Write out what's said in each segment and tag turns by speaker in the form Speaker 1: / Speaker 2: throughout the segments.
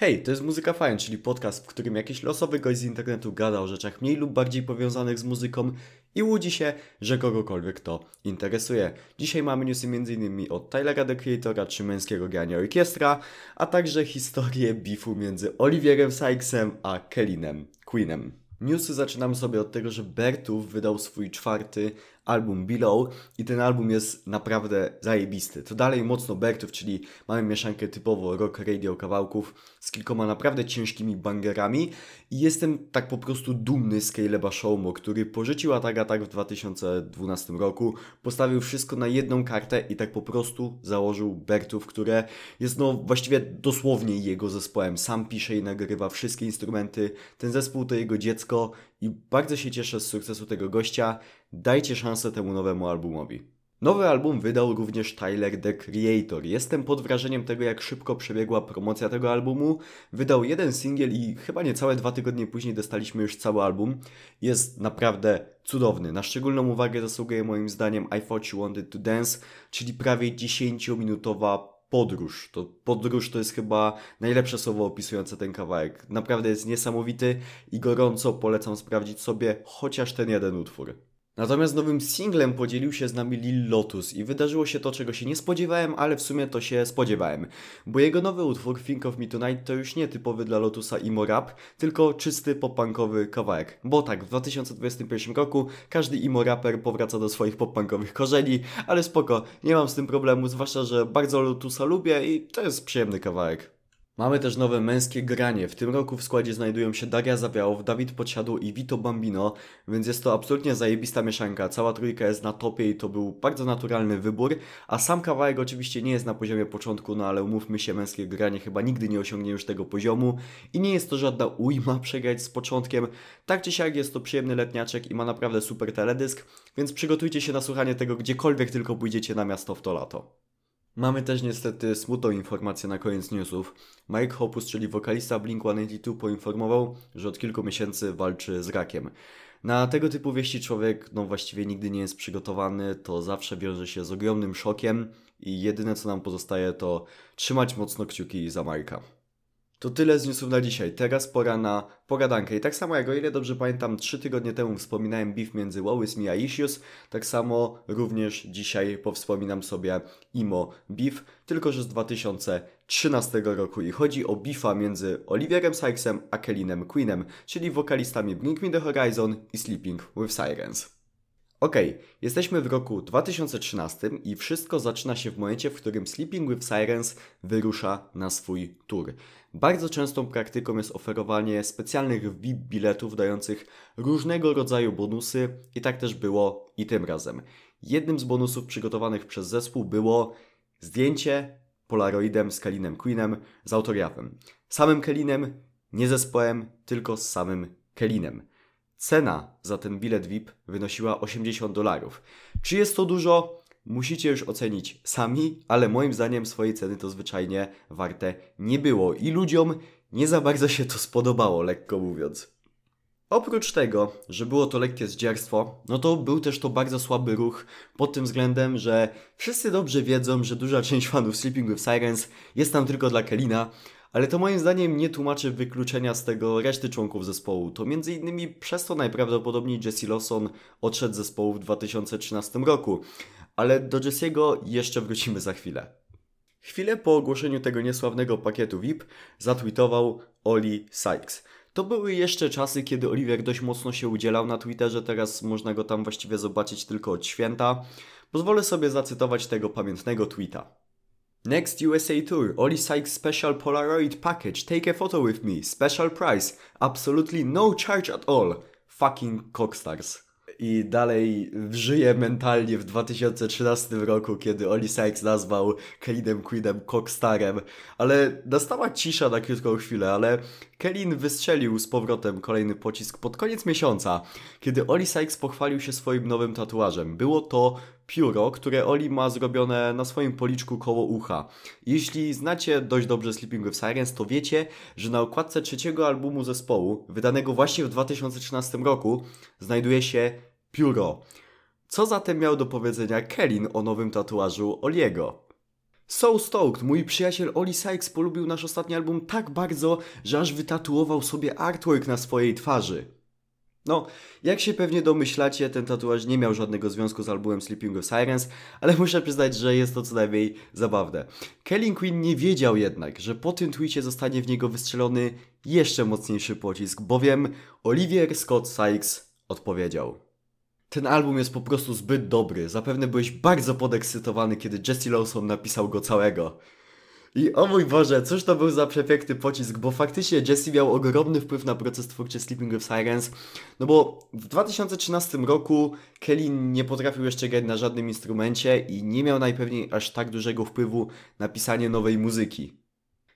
Speaker 1: Hej, to jest Muzyka Fajna, czyli podcast, w którym jakiś losowy gość z internetu gada o rzeczach mniej lub bardziej powiązanych z muzyką i łudzi się, że kogokolwiek to interesuje. Dzisiaj mamy newsy m.in. od Tylera The Creatora czy Męskiego Grania Orkiestra, a także historię bifu między Oliwierem Sykesem a Kellinem Queenem. Newsy zaczynamy sobie od tego, że Bertów wydał swój czwarty album Below i ten album jest naprawdę zajebisty. To dalej mocno Bertów, czyli mamy mieszankę typowo rock radio kawałków z kilkoma naprawdę ciężkimi bangerami i jestem tak po prostu dumny z Caleba Showmo, który porzucił Atak Atak w 2012 roku, postawił wszystko na jedną kartę i tak po prostu założył Bertów, które jest no właściwie dosłownie jego zespołem. Sam pisze i nagrywa wszystkie instrumenty. Ten zespół to jego dziecko i bardzo się cieszę z sukcesu tego gościa. Dajcie szansę temu nowemu albumowi. Nowy album wydał również Tyler The Creator. Jestem pod wrażeniem tego, jak szybko przebiegła promocja tego albumu. Wydał jeden singiel i chyba niecałe dwa tygodnie później dostaliśmy już cały album. Jest naprawdę cudowny. Na szczególną uwagę zasługuje moim zdaniem I Thought You Wanted to Dance, czyli prawie 10-minutowa podróż. To podróż to jest chyba najlepsze słowo opisujące ten kawałek. Naprawdę jest niesamowity i gorąco polecam sprawdzić sobie chociaż ten jeden utwór. Natomiast nowym singlem podzielił się z nami Lil Lotus i wydarzyło się to, czego się nie spodziewałem, ale w sumie to się spodziewałem. Bo jego nowy utwór Think of Me Tonight to już nie typowy dla Lotusa emo rap, tylko czysty popunkowy kawałek. Bo tak, w 2021 roku każdy emo raper powraca do swoich popunkowych korzeni, ale spoko, nie mam z tym problemu, zwłaszcza, że bardzo Lotusa lubię i to jest przyjemny kawałek. Mamy też nowe męskie granie. W tym roku w składzie znajdują się Daria Zawiałow, Dawid Podsiadło i Vito Bambino, więc jest to absolutnie zajebista mieszanka. Cała trójka jest na topie i to był bardzo naturalny wybór, a sam kawałek oczywiście nie jest na poziomie początku, no ale umówmy się, męskie granie chyba nigdy nie osiągnie już tego poziomu i nie jest to żadna ujma przegrać z początkiem. Tak czy siak jest to przyjemny letniaczek i ma naprawdę super teledysk, więc przygotujcie się na słuchanie tego gdziekolwiek tylko pójdziecie na miasto w to lato. Mamy też niestety smutną informację na koniec newsów. Mike Hoppus, czyli wokalista Blink-182 poinformował, że od kilku miesięcy walczy z rakiem. Na tego typu wieści człowiek no właściwie nigdy nie jest przygotowany, to zawsze wiąże się z ogromnym szokiem i jedyne co nam pozostaje to trzymać mocno kciuki za Majka. To tyle z newsów na dzisiaj. Teraz pora na pogadankę. I tak samo jak o ile dobrze pamiętam, trzy tygodnie temu wspominałem beef między Wołys a Issues, tak samo również dzisiaj powspominam sobie Imo Beef, tylko że z 2013 roku. I chodzi o beefa między Oliwierem Sykesem a Kellinem Queenem, czyli wokalistami Blink Me The Horizon i Sleeping With Sirens. Okej, okay, jesteśmy w roku 2013 i wszystko zaczyna się w momencie, w którym Sleeping with Sirens wyrusza na swój tour. Bardzo częstą praktyką jest oferowanie specjalnych VIP biletów dających różnego rodzaju bonusy i tak też było i tym razem. Jednym z bonusów przygotowanych przez zespół było zdjęcie polaroidem z Kelinem Queenem z autografem. Samym Kelinem, nie zespołem, tylko z samym Kelinem. Cena za ten bilet VIP wynosiła 80 dolarów. Czy jest to dużo? Musicie już ocenić sami, ale moim zdaniem swojej ceny to zwyczajnie warte nie było i ludziom nie za bardzo się to spodobało, lekko mówiąc. Oprócz tego, że było to lekkie zdzierstwo, no to był też to bardzo słaby ruch pod tym względem, że wszyscy dobrze wiedzą, że duża część fanów Sleeping with Sirens jest tam tylko dla Kelina, ale to moim zdaniem nie tłumaczy wykluczenia z tego reszty członków zespołu. To między innymi przez to najprawdopodobniej Jesse Lawson odszedł z zespołu w 2013 roku. Ale do Jesse'ego jeszcze wrócimy za chwilę. Chwilę po ogłoszeniu tego niesławnego pakietu VIP zatweetował Oli Sykes. To były jeszcze czasy, kiedy Oliver dość mocno się udzielał na Twitterze, teraz można go tam właściwie zobaczyć tylko od święta. Pozwolę sobie zacytować tego pamiętnego tweeta. Next USA Tour, Oli Sykes Special Polaroid Package, take a photo with me, special price, absolutely no charge at all. Fucking cockstars. I dalej żyje mentalnie w 2013 roku, kiedy Oli Sykes nazwał Kellinem Queenem cockstarem. Ale nastała cisza na krótką chwilę, ale Kellin wystrzelił z powrotem kolejny pocisk pod koniec miesiąca, kiedy Oli Sykes pochwalił się swoim nowym tatuażem. Było to pióro, które Oli ma zrobione na swoim policzku koło ucha. Jeśli znacie dość dobrze Sleeping with Sirens, to wiecie, że na okładce trzeciego albumu zespołu, wydanego właśnie w 2013 roku, znajduje się pióro. Co zatem miał do powiedzenia Kellin o nowym tatuażu Oliego? So Stoked, mój przyjaciel Oli Sykes polubił nasz ostatni album tak bardzo, że aż wytatuował sobie artwork na swojej twarzy. No, jak się pewnie domyślacie, ten tatuaż nie miał żadnego związku z albumem Sleeping with Sirens, ale muszę przyznać, że jest to co najmniej zabawne. Kelly Quinn nie wiedział jednak, że po tym tweetie zostanie w niego wystrzelony jeszcze mocniejszy pocisk, bowiem Olivier Scott Sykes odpowiedział. Ten album jest po prostu zbyt dobry. Zapewne byłeś bardzo podekscytowany, kiedy Jesse Lawson napisał go całego. I o mój Boże, cóż to był za przepiękny pocisk, bo faktycznie Jesse miał ogromny wpływ na proces twórczy Sleeping with Sirens, no bo w 2013 roku Kelly nie potrafił jeszcze grać na żadnym instrumencie i nie miał najpewniej aż tak dużego wpływu na pisanie nowej muzyki.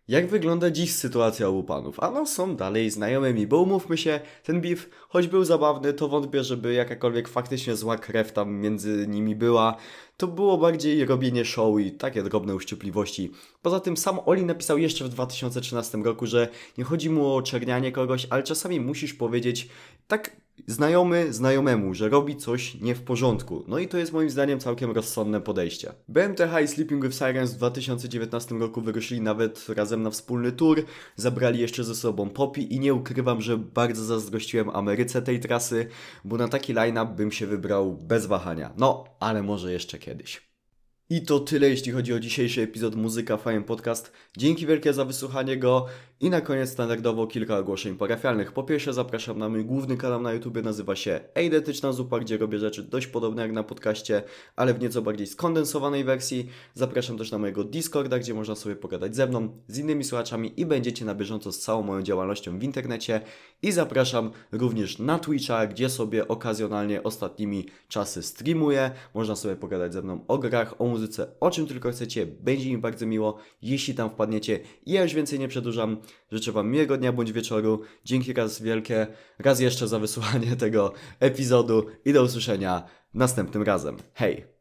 Speaker 1: Jak wygląda dziś sytuacja obu panów? Ano są dalej znajomymi, bo umówmy się, ten beef, choć był zabawny, to wątpię, żeby jakakolwiek faktycznie zła krew tam między nimi była. To było bardziej robienie show i takie drobne uszczypliwości. Poza tym sam Oli napisał jeszcze w 2013 roku, że nie chodzi mu o czernianie kogoś, ale czasami musisz powiedzieć tak znajomy znajomemu, że robi coś nie w porządku. No i to jest moim zdaniem całkiem rozsądne podejście. BMTH i Sleeping with Sirens w 2019 roku wyruszyli nawet razem na wspólny tour, zabrali jeszcze ze sobą Poppy i nie ukrywam, że bardzo zazdrościłem Ameryce tej trasy, bo na taki line-up bym się wybrał bez wahania. No, ale może jeszcze kiedyś. I to tyle, jeśli chodzi o dzisiejszy epizod Muzyka Fame Podcast. Dzięki wielkie za wysłuchanie go i na koniec standardowo kilka ogłoszeń parafialnych. Po pierwsze zapraszam na mój główny kanał na YouTube, nazywa się Eidetyczna Zupa, gdzie robię rzeczy dość podobne jak na podcaście, ale w nieco bardziej skondensowanej wersji. Zapraszam też na mojego Discorda, gdzie można sobie pogadać ze mną, z innymi słuchaczami i będziecie na bieżąco z całą moją działalnością w internecie. I zapraszam również na Twitcha, gdzie sobie okazjonalnie ostatnimi czasy streamuję. Można sobie pogadać ze mną o grach, o muzyce, o czym tylko chcecie. Będzie mi bardzo miło, jeśli tam wpadniecie. Ja już więcej nie przedłużam. Życzę Wam miłego dnia bądź wieczoru. Dzięki raz wielkie, raz jeszcze za wysłuchanie tego epizodu i do usłyszenia następnym razem. Hej!